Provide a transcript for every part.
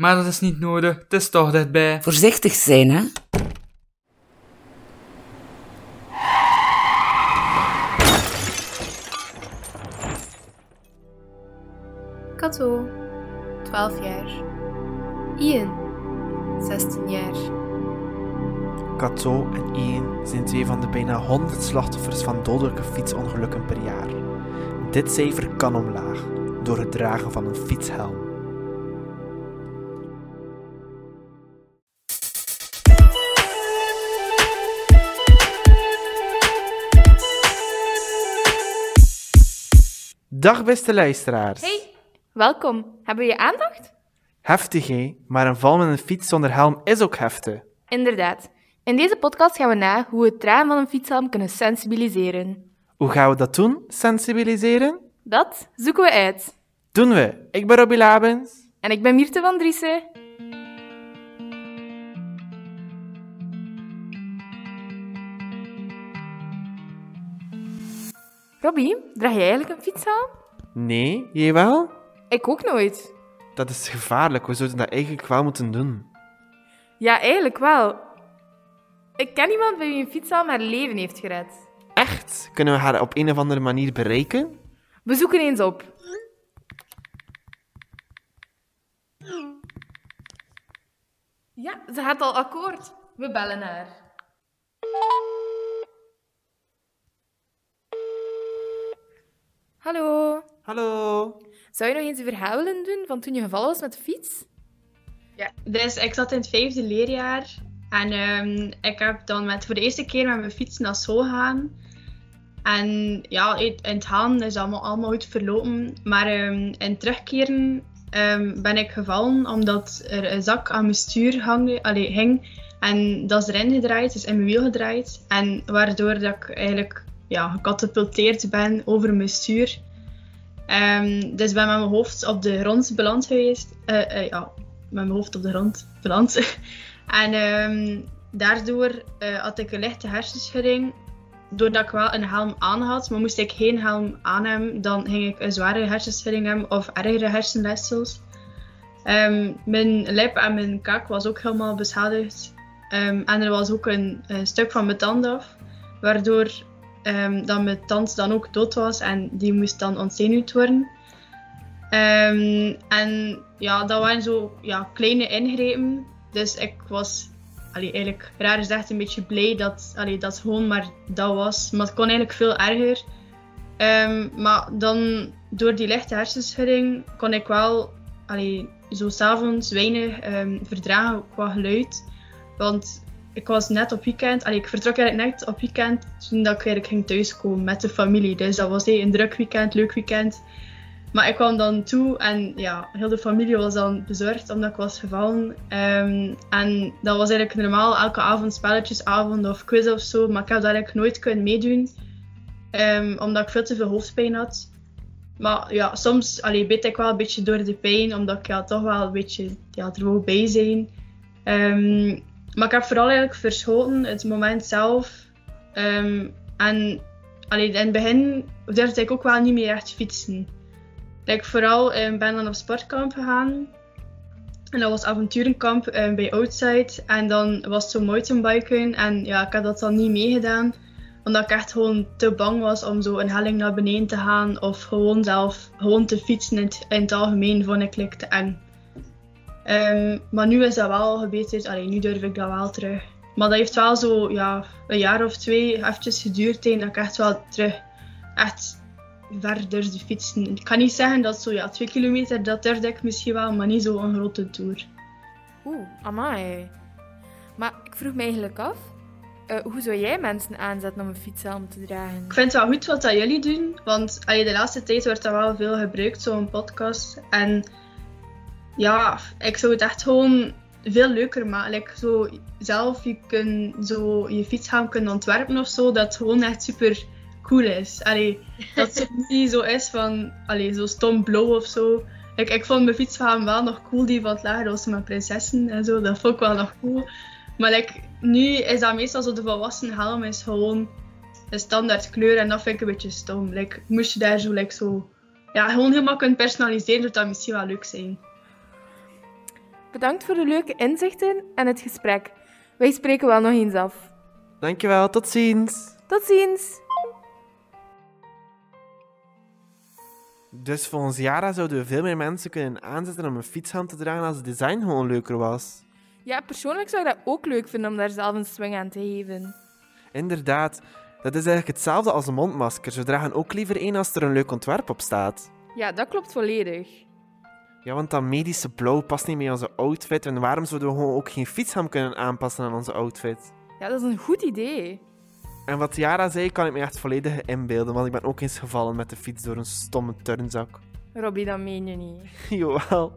Maar dat is niet nodig, het is toch dichtbij. Voorzichtig zijn, hè? Kato, 12 jaar. Ian, 16 jaar. Kato en Ian zijn twee van de bijna 100 slachtoffers van dodelijke fietsongelukken per jaar. Dit cijfer kan omlaag door het dragen van een fietshelm. Dag beste luisteraars. Hey, welkom. Hebben we je aandacht? Heftig hé, maar een val met een fiets zonder helm is ook heftig. Inderdaad. In deze podcast gaan we na hoe we het dragen van een fietshelm kunnen sensibiliseren. Hoe gaan we dat doen? Sensibiliseren? Dat zoeken we uit. Doen we. Ik ben Robbie Labens. En ik ben Mirte van Driessen. Robbie, draag jij eigenlijk een fietshelm? Nee, jij wel? Ik ook nooit. Dat is gevaarlijk. We zouden dat eigenlijk wel moeten doen. Ja, eigenlijk wel. Ik ken iemand bij wie een fietshelm haar leven heeft gered. Echt? Kunnen we haar op een of andere manier bereiken? We zoeken eens op. Ja, ze gaat al akkoord. We bellen haar. Hallo. Hallo. Zou je nog eens een verhaal willen doen van toen je gevallen was met de fiets? Ja, dus ik zat in het vijfde leerjaar en ehm, ik heb dan met, voor de eerste keer met mijn fiets naar school gegaan. En ja, in het gaan is allemaal, allemaal goed verlopen. Maar ehm, in terugkeren ehm, ben ik gevallen omdat er een zak aan mijn stuur hang, allee, hing. En dat is erin gedraaid, is in mijn wiel gedraaid. En waardoor dat ik eigenlijk ja, gecatapulteerd ben over mijn stuur. Ehm, dus ben met mijn hoofd op de grond beland geweest. Eh, eh, ja, met mijn hoofd op de grond beland. en ehm, daardoor eh, had ik een lichte hersenschudding. Doordat ik wel een helm aan had, maar moest ik geen helm aan hebben, dan ging ik een zware hersenschudding hebben of ergere hersenletsels. Ehm, mijn lip en mijn kaak was ook helemaal beschadigd. En er was ook een, een stuk van mijn tand af, waardoor ehm, dat mijn tand dan ook dood was en die moest dan ontzenuwd worden. Ehm, en ja, dat waren zo ja, kleine ingrepen. Dus ik was allee, eigenlijk raar gezegd een beetje blij dat allee, dat gewoon maar dat was. Maar het kon eigenlijk veel erger. Ehm, maar dan door die lichte hersenschudding kon ik wel allee, zo s'avonds weinig ehm, verdragen qua geluid. Want ik was net op weekend, allee, ik vertrok eigenlijk net op weekend toen ik eigenlijk ging thuiskomen met de familie. Dus dat was een druk weekend, leuk weekend. Maar ik kwam dan toe en ja, heel de familie was dan bezorgd omdat ik was gevallen. Ehm, en dat was eigenlijk normaal elke avond spelletjesavond of quiz of zo. Maar ik heb dat eigenlijk nooit kunnen meedoen. ehm, omdat ik veel te veel hoofdpijn had. Maar ja, soms allee, beet ik wel een beetje door de pijn. Omdat ik ja, toch wel een beetje ja, er bij zijn. Ehm, maar ik heb vooral eigenlijk verschoten het moment zelf. Ehm, en allee, in het begin durfde ik ook wel niet meer echt fietsen. Ik vooral um, ben dan op sportkamp gegaan. En dat was avonturenkamp um, bij Outside. En dan was het zo mountainbiken. En ja, ik heb dat dan niet meegedaan. Omdat ik echt gewoon te bang was om zo een helling naar beneden te gaan. Of gewoon zelf gewoon te fietsen in het, in het algemeen vond ik like, te eng. Ehm, maar nu is dat wel gebeterd. Allee, nu durf ik dat wel terug. Maar dat heeft wel zo ja, een jaar of twee eventjes geduurd. Tegen dat ik echt wel terug echt ver durfde fietsen. Ik kan niet zeggen dat zo ja, twee kilometer, dat durfde ik misschien wel, maar niet zo'n grote tour. Oeh, amai. Maar ik vroeg me eigenlijk af, eh, hoe zou jij mensen aanzetten om een fietshelm te dragen? Ik vind het wel goed wat dat jullie doen, want allee, de laatste tijd wordt dat wel veel gebruikt, zo'n podcast. En ja, ik zou het echt gewoon veel leuker maken. Like, zo zelf je, kun, zo je fietshelm kunnen ontwerpen of zo, dat gewoon echt super cool is. Allee, dat het niet zo is van allee, zo stom blauw of zo. Ik, ik vond mijn fietshelm wel nog cool, die van het lager was met prinsessen en zo. Dat vond ik wel nog cool. Maar like, nu is dat meestal zo de volwassen helm is gewoon een standaard kleur en dat vind ik een beetje stom. Like, moest je daar zo, like, zo ja, gewoon helemaal kunnen personaliseren, zou dat misschien wel leuk zijn. Bedankt voor de leuke inzichten en het gesprek. Wij spreken wel nog eens af. Dankjewel, tot ziens. Tot ziens! Dus volgens Jara zouden we veel meer mensen kunnen aanzetten om een fietshelm te dragen als het design gewoon leuker was. Ja, persoonlijk zou ik dat ook leuk vinden om daar zelf een swing aan te geven. Inderdaad, dat is eigenlijk hetzelfde als een mondmasker. Ze dragen ook liever één als er een leuk ontwerp op staat. Ja, dat klopt volledig. Ja, want dat medische blauw past niet bij onze outfit. En waarom zouden we gewoon ook geen fietshelm kunnen aanpassen aan onze outfit? Ja, dat is een goed idee. En wat Jara zei, kan ik me echt volledig inbeelden, want ik ben ook eens gevallen met de fiets door een stomme turnzak. Robbie, dat meen je niet. Jawel.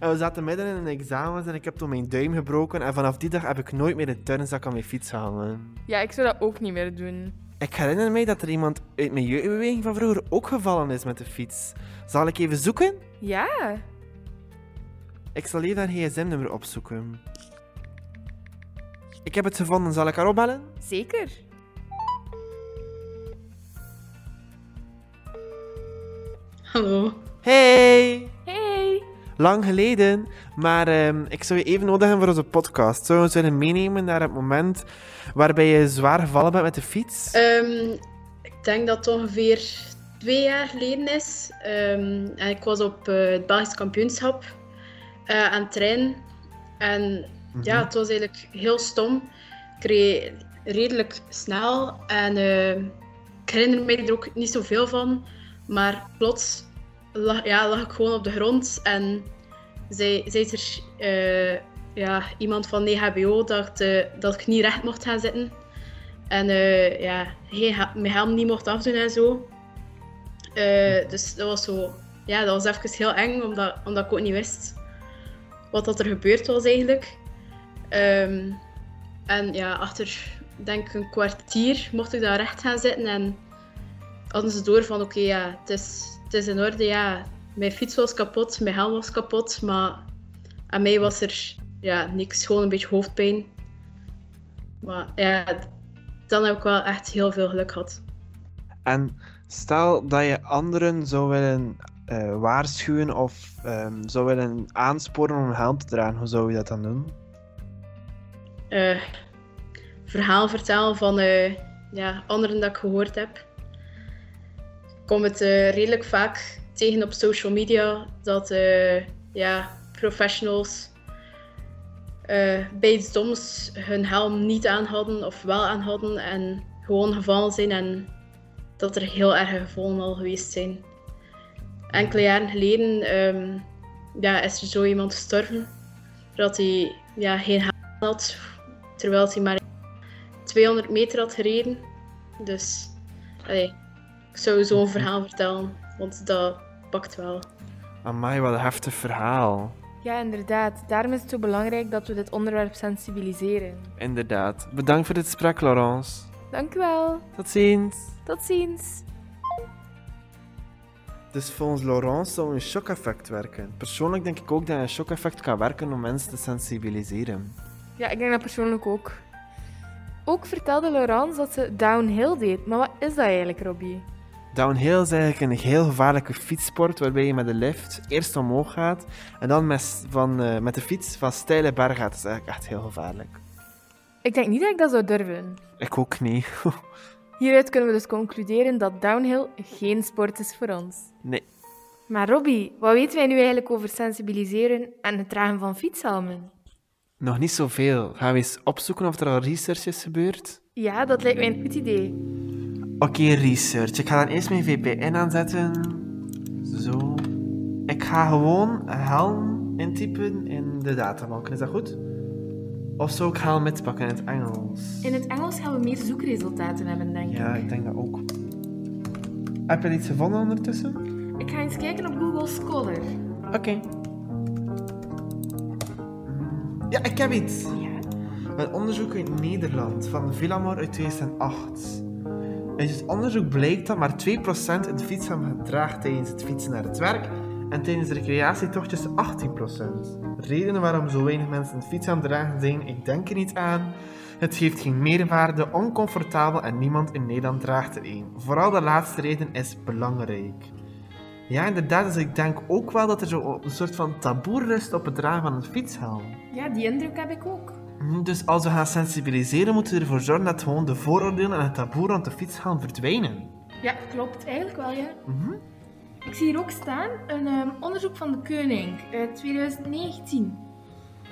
En we zaten midden in een examen en ik heb toen mijn duim gebroken. En vanaf die dag heb ik nooit meer een turnzak aan mijn fiets gehangen. Ja, ik zou dat ook niet meer doen. Ik herinner mij dat er iemand uit mijn jeugdbeweging van vroeger ook gevallen is met de fiets. Zal ik even zoeken? Ja, Ik zal even haar gsm-nummer opzoeken. Ik heb het gevonden, zal ik haar opbellen? zeker. Hallo. Hey! Hey! Lang geleden, maar ehm, ik zou je even nodig hebben voor onze podcast. Zou je ons willen meenemen naar het moment waarbij je zwaar gevallen bent met de fiets? Ehm, ik denk dat het ongeveer twee jaar geleden is. Ehm, en ik was op eh, het Belgisch kampioenschap eh, aan het trainen. En ja, het was eigenlijk heel stom. Ik reed redelijk snel en eh, ik herinner me er ook niet zoveel van. Maar plots lag, ja, lag ik gewoon op de grond en zei, zei er eh, ja, iemand van EHBO dat, dat ik niet recht mocht gaan zitten. En eh, ja, mijn helm niet mocht afdoen en zo. Dus dat was zo... Ja, dat was even heel eng, omdat, omdat ik ook niet wist wat dat er gebeurd was eigenlijk. Ehm, en ja, achter denk een kwartier mocht ik daar recht gaan zitten en hadden ze door van oké, ja, het is, het is in orde, ja. Mijn fiets was kapot, mijn helm was kapot, maar aan mij was er ja, niks, gewoon een beetje hoofdpijn. Maar ja, dan heb ik wel echt heel veel geluk gehad. En stel dat je anderen zou willen eh, waarschuwen of ehm, zou willen aansporen om een helm te dragen, hoe zou je dat dan doen? eh, verhaal vertellen van eh, ja, anderen dat ik gehoord heb. Ik kom het redelijk vaak tegen op social media dat ja, professionals bij iets doms hun helm niet aan hadden of wel aan hadden en gewoon gevallen zijn en dat er heel erge gevolgen al geweest zijn. Enkele jaren geleden ehm, ja, is er zo iemand gestorven dat hij ja, geen helm had, terwijl hij maar 200 meter had gereden. Dus allee, ik zou zo'n verhaal vertellen, want dat pakt wel. Amai, wat een heftig verhaal. Ja, inderdaad. Daarom is het zo belangrijk dat we dit onderwerp sensibiliseren. Inderdaad. Bedankt voor dit gesprek, Laurence. Dank u wel. Tot ziens. Tot ziens. Dus volgens Laurence zou een shock-effect werken. Persoonlijk denk ik ook dat een shock-effect kan werken om mensen te sensibiliseren. Ja, ik denk dat persoonlijk ook. Ook vertelde Laurence dat ze downhill deed. Maar wat is dat eigenlijk, Robbie? Downhill is eigenlijk een heel gevaarlijke fietssport waarbij je met de lift eerst omhoog gaat en dan met, van, eh, met de fiets van steile bergen gaat. Dat is eigenlijk echt heel gevaarlijk. Ik denk niet dat ik dat zou durven. Ik ook niet. Hieruit kunnen we dus concluderen dat downhill geen sport is voor ons. nee. Maar Robbie, wat weten wij nu eigenlijk over sensibiliseren en het dragen van fietshelmen? Nog niet zoveel. Gaan we eens opzoeken of er al research is gebeurd? Ja, dat lijkt mij een goed idee. Oké, research. Ik ga dan eerst mijn VPN aanzetten. Zo. Ik ga gewoon helm intypen in de databank. Is dat goed? Of zou ik helmet pakken in het Engels? In het Engels gaan we meer zoekresultaten hebben, denk ik. Ja, ik denk dat ook. Heb je iets gevonden ondertussen? Ik ga eens kijken op Google Scholar. Oké. Ja, ik heb iets. Ja? Een onderzoek uit Nederland van Villamor uit 2008. Uit het onderzoek blijkt dat maar 2% een fietshelm gedraagt tijdens het fietsen naar het werk en tijdens recreatietochtjes 18%. Redenen waarom zo weinig mensen een fietshelm dragen zijn, ik denk er niet aan. Het geeft geen meerwaarde, oncomfortabel en niemand in Nederland draagt er een. Vooral de laatste reden is belangrijk. Ja, inderdaad. Dus ik denk ook wel dat er zo een soort van taboe rust op het dragen van een fietshelm. Ja, die indruk heb ik ook. Mhm, Dus als we gaan sensibiliseren, moeten we ervoor zorgen dat gewoon de vooroordelen en het taboe rond de fietshelm verdwijnen. Ja, klopt. Eigenlijk wel, ja. Mhm. Ik zie hier ook staan een ehm, onderzoek van de Keuning uit 2019.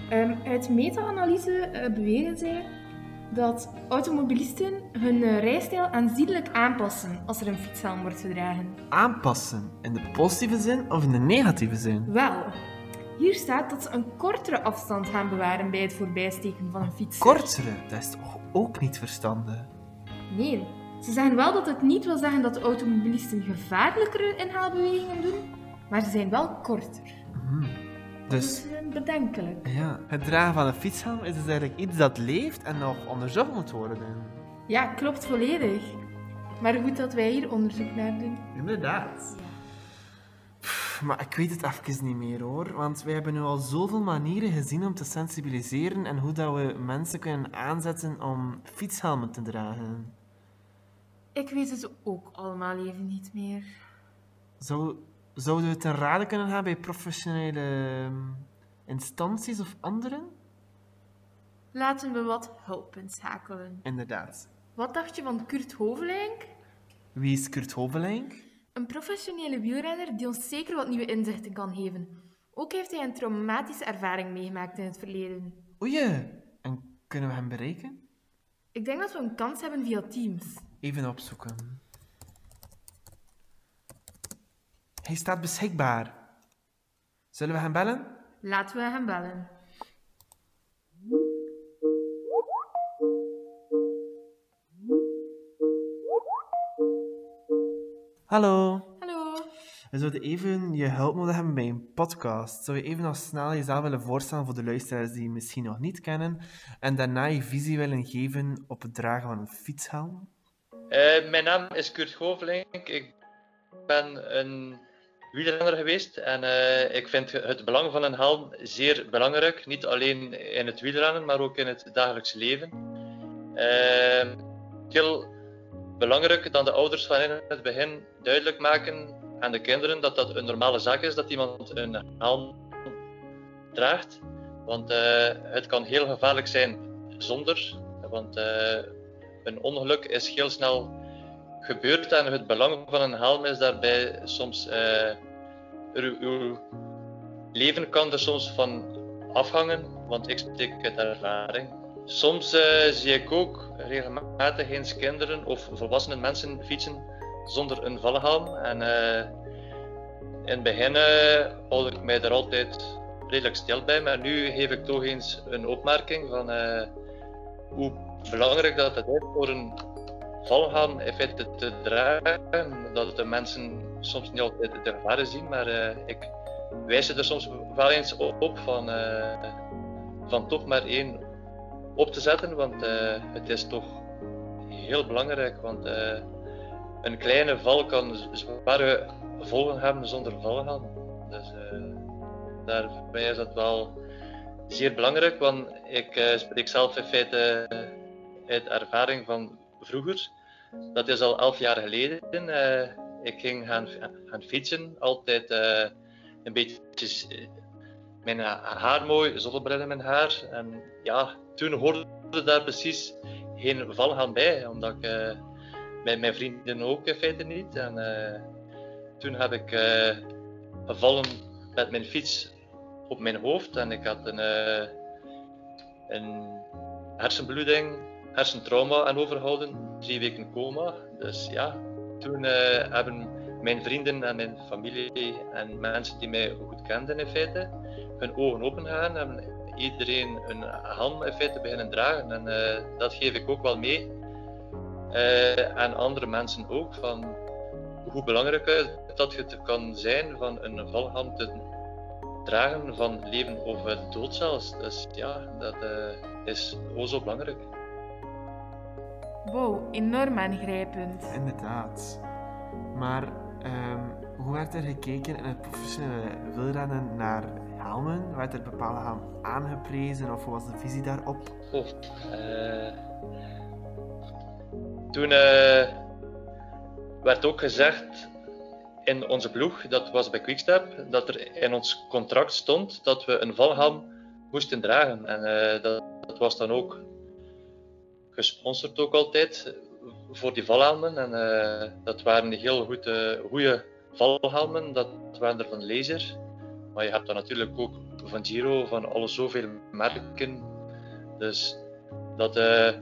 Ehm, uit meta-analyse eh, beweren zij dat automobilisten hun eh, rijstijl aanzienlijk aanpassen als er een fietshelm wordt gedragen. Aanpassen. In de positieve zin of in de negatieve zin? Wel, hier staat dat ze een kortere afstand gaan bewaren bij het voorbijsteken van een fiets. Kortere, dat is toch ook niet verstandig? Nee, ze zeggen wel dat het niet wil zeggen dat de automobilisten gevaarlijkere inhaalbewegingen doen, maar ze zijn wel korter. Dat Dus is bedenkelijk. ja, het dragen van een fietshelm is dus eigenlijk iets dat leeft en nog onderzocht moet worden. Ja, klopt volledig. Maar goed dat wij hier onderzoek naar doen. Inderdaad. Pff, Maar ik weet het even niet meer hoor, want wij hebben nu al zoveel manieren gezien om te sensibiliseren en hoe dat we mensen kunnen aanzetten om fietshelmen te dragen. Ik weet het ook allemaal even niet meer. Zou, zouden we het ten rade kunnen gaan bij professionele ehm, instanties of anderen? Laten we wat hulp inschakelen. Inderdaad. Wat dacht je van Kurt Hovelink? Wie is Kurt Hovelink? Een professionele wielrenner die ons zeker wat nieuwe inzichten kan geven. Ook heeft hij een traumatische ervaring meegemaakt in het verleden. Oei, en kunnen we hem bereiken? Ik denk dat we een kans hebben via Teams. Even opzoeken. Hij staat beschikbaar. Zullen we hem bellen? Laten we hem bellen. Hallo. Hallo. We zouden even je hulp nodig hebben bij een podcast. Zou je even nog snel jezelf willen voorstellen voor de luisteraars die je misschien nog niet kennen en daarna je visie willen geven op het dragen van een fietshelm? Eh, mijn naam is Kurt Govelink. Ik ben een wielrenner geweest en eh, ik vind het belang van een helm zeer belangrijk. Niet alleen in het wielrennen, maar ook in het dagelijks leven. Eh, heel belangrijk dat de ouders van in het begin duidelijk maken aan de kinderen dat dat een normale zaak is dat iemand een helm draagt. Want eh, het kan heel gevaarlijk zijn zonder. Want een ongeluk is heel snel gebeurd en het belang van een helm is daarbij soms. eh, uw, leven kan er soms van afhangen, want ik spreek uit ervaring. Soms eh, zie ik ook regelmatig eens kinderen of volwassene mensen fietsen zonder een valhelm. En eh, in het begin houd ik mij er altijd redelijk stil bij, maar nu geef ik toch eens een opmerking van hoe belangrijk dat het is voor een valhelm in feite te dragen. Dat de mensen soms niet altijd de gevaren zien, maar eh, ik wijs er soms wel eens op van, eh, van toch maar één op te zetten, want eh, het is toch heel belangrijk. Want een kleine val kan zware gevolgen hebben zonder valhelm. Dus eh, daarbij is dat wel zeer belangrijk, want ik spreek zelf in feite uit ervaring van vroeger. Dat is al elf jaar geleden. Eh, ik ging gaan, fietsen, altijd eh, een beetje eh, mijn ha- haar mooi, zonnebril in mijn haar. En ja, toen hoorde daar precies geen valhelm bij, omdat mijn vrienden ook in feite niet. En toen heb ik gevallen met mijn fiets op mijn hoofd en ik had een, een hersenbloeding, hersentrauma aan overhouden, drie weken coma. Dus ja, toen eh, hebben mijn vrienden en mijn familie en mensen die mij goed kenden in feite, hun ogen open gegaan en iedereen een helm in feite beginnen dragen. En eh, dat geef ik ook wel mee. Eh, en andere mensen ook, van hoe belangrijk eh, dat het kan zijn van een valhelm te dragen van leven of eh, dood zelfs. Dus ja, dat eh, is o zo belangrijk. Wow, enorm aangrijpend. Inderdaad. Maar ehm, hoe werd er gekeken in het professionele wielrennen naar helmen? Werd er bepaalde helm aangeprezen of hoe was de visie daarop? Oh, eh, toen eh, werd ook gezegd in onze ploeg, dat was bij Quickstep, dat er in ons contract stond dat we een valhelm moesten dragen. En eh, dat, dat was dan ook gesponsord ook altijd voor die valhelmen. En eh, dat waren heel goede, goede valhelmen, dat waren er van Laser. Maar je hebt dan natuurlijk ook van Giro, van alle zoveel merken. Dus dat eh,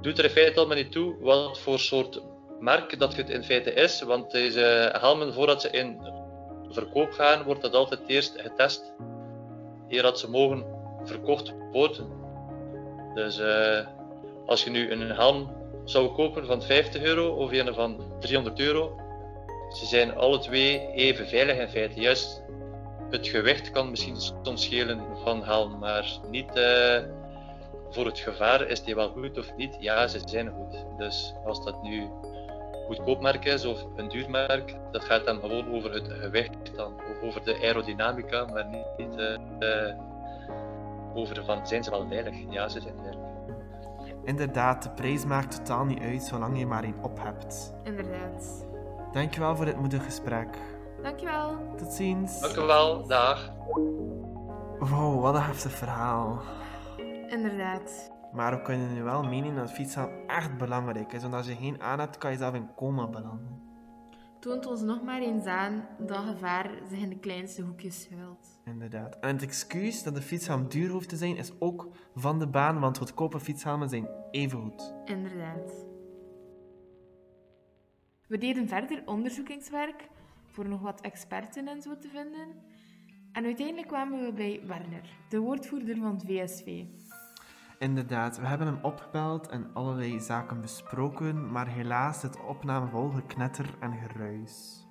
doet er in feite allemaal niet toe wat voor soort merk dat het in feite is. Want deze helmen, voordat ze in verkoop gaan, wordt dat altijd eerst getest. Eer dat ze mogen verkocht worden. Dus eh, als je nu een helm zou kopen van 50 euro of een van 300 euro, ze zijn alle twee even veilig in feite. Juist het gewicht kan misschien soms schelen van helm, maar niet eh, voor het gevaar is die wel goed of niet. Ja, ze zijn goed. Dus als dat nu goedkoop merk is of een duur merk, dat gaat dan gewoon over het gewicht dan, over de aerodynamica, maar niet, niet uh, over van zijn ze wel veilig. Ja, ze zijn veilig. Inderdaad, de prijs maakt totaal niet uit zolang je maar één op hebt. Inderdaad. Dankjewel voor dit moedig gesprek. Dankjewel. Tot ziens. Dank u wel, dag. Wow, wat een heftig verhaal. Inderdaad. Maar we kunnen nu wel meenemen dat fietsen echt belangrijk is. Want als je geen aan hebt, kan je zelf in coma belanden. Toont ons nog maar eens aan dat gevaar zich in de kleinste hoekjes schuilt. Inderdaad. En het excuus dat de fietshelm duur hoeft te zijn, is ook van de baan, want goedkope fietshelmen zijn even goed. Inderdaad. We deden verder onderzoekingswerk voor nog wat experten en zo te vinden. En uiteindelijk kwamen we bij Werner, de woordvoerder van het VSV. Inderdaad, we hebben hem opgebeld en allerlei zaken besproken, maar helaas zit de opname vol geknetter en geruis.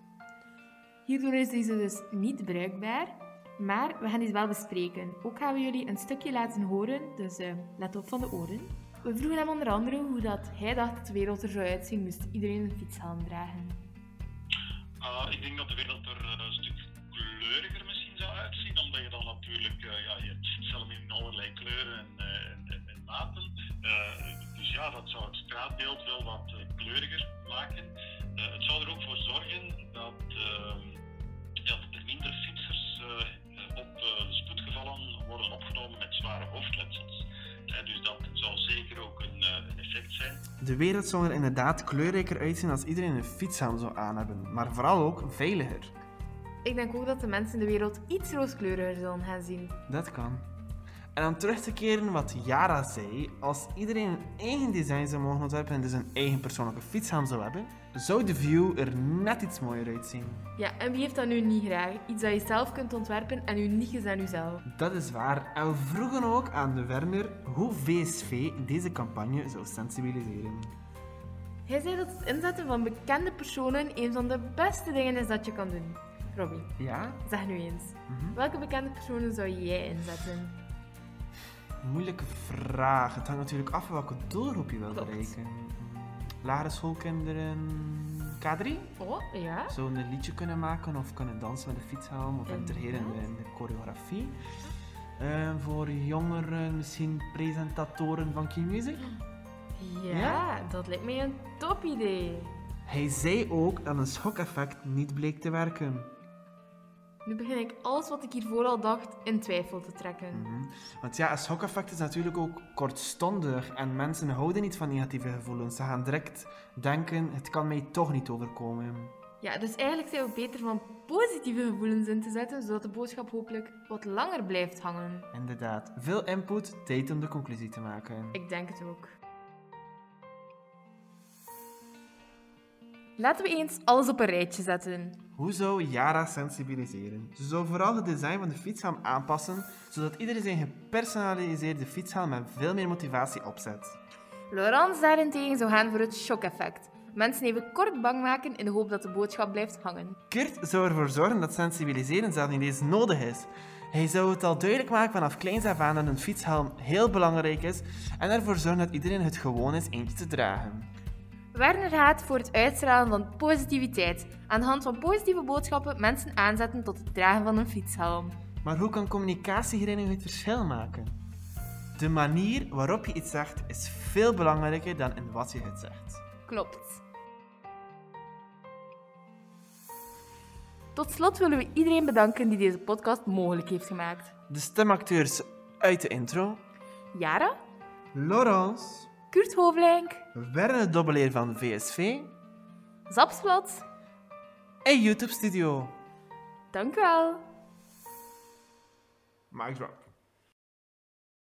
Hierdoor is deze dus niet bruikbaar, maar we gaan deze wel bespreken. Ook gaan we jullie een stukje laten horen, dus uh, let op van de oren. We vroegen hem onder andere hoe dat hij dacht dat de wereld er zou uitzien moest iedereen een fietshelm dragen. Uh, ik denk dat de wereld er uh, een stuk kleuriger misschien zou uitzien, omdat je dan natuurlijk, uh, ja, je fietshelm in allerlei kleuren en, en, en maten. dus ja, dat zou het straatbeeld wel wat kleuriger maken. het zou er ook voor zorgen dat, op de spoedgevallen worden opgenomen met zware hoofdletsels. dus dat zou zeker ook een, een effect zijn. De wereld zou er inderdaad kleurrijker uitzien als iedereen een fietshelm zou aan hebben, maar vooral ook veiliger. Ik denk ook dat de mensen de wereld iets rooskleuriger zullen gaan zien. Dat kan. En om terug te keren wat Yara zei, als iedereen een eigen design zou mogen ontwerpen en dus een eigen persoonlijke fietshelm zou hebben, zou de view er net iets mooier uitzien. Ja, en wie heeft dat nu niet graag? Iets dat je zelf kunt ontwerpen en uniek is aan jezelf. Dat is waar. En we vroegen ook aan de Werner hoe VSV deze campagne zou sensibiliseren. Hij zei dat het inzetten van bekende personen een van de beste dingen is dat je kan doen. Robbie, Ja? zeg nu eens. Welke bekende personen zou jij inzetten? Moeilijke vraag. Het hangt natuurlijk af van welke doelgroep je wil Klopt. bereiken. Lagere schoolkinderen K3? Oh, ja? Zouden een liedje kunnen maken of kunnen dansen met de fietshelm of integreren in de, in de choreografie. Eh, voor jongeren misschien presentatoren van Key Music. ja? Ja? dat lijkt mij een top idee. Hij zei ook dat een schokeffect niet bleek te werken. Nu begin ik alles wat ik hiervoor al dacht in twijfel te trekken. Mhm. Want ja, een schokeffect is natuurlijk ook kortstondig en mensen houden niet van negatieve gevoelens. Ze gaan direct denken, het kan mij toch niet overkomen. Ja, dus eigenlijk zijn we beter van positieve gevoelens in te zetten, zodat de boodschap hopelijk wat langer blijft hangen. Inderdaad, veel input, tijd om de conclusie te maken. Ik denk het ook. Laten we eens alles op een rijtje zetten. Hoe zou Yara sensibiliseren? Ze zou vooral het design van de fietshelm aanpassen, zodat iedereen zijn gepersonaliseerde fietshelm met veel meer motivatie opzet. Laurence daarentegen zou gaan voor het shock-effect. Mensen even kort bang maken in de hoop dat de boodschap blijft hangen. Kurt zou ervoor zorgen dat sensibiliseren zelf niet eens nodig is. Hij zou het al duidelijk maken vanaf kleins af aan dat een fietshelm heel belangrijk is en ervoor zorgen dat iedereen het gewoon is eentje te dragen. Werner gaat voor het uitstralen van positiviteit. Aan de hand van positieve boodschappen mensen aanzetten tot het dragen van een fietshelm. Maar hoe kan communicatie hierin het verschil maken? De manier waarop je iets zegt is veel belangrijker dan in wat je het zegt. Klopt. Tot slot willen we iedereen bedanken die deze podcast mogelijk heeft gemaakt. De stemacteurs uit de intro. Yara, Laurence. Kurt Hovlenk, Werner Dobbeleer van VSV. Zapsplat. En YouTube Studio. Dank u wel. Drop.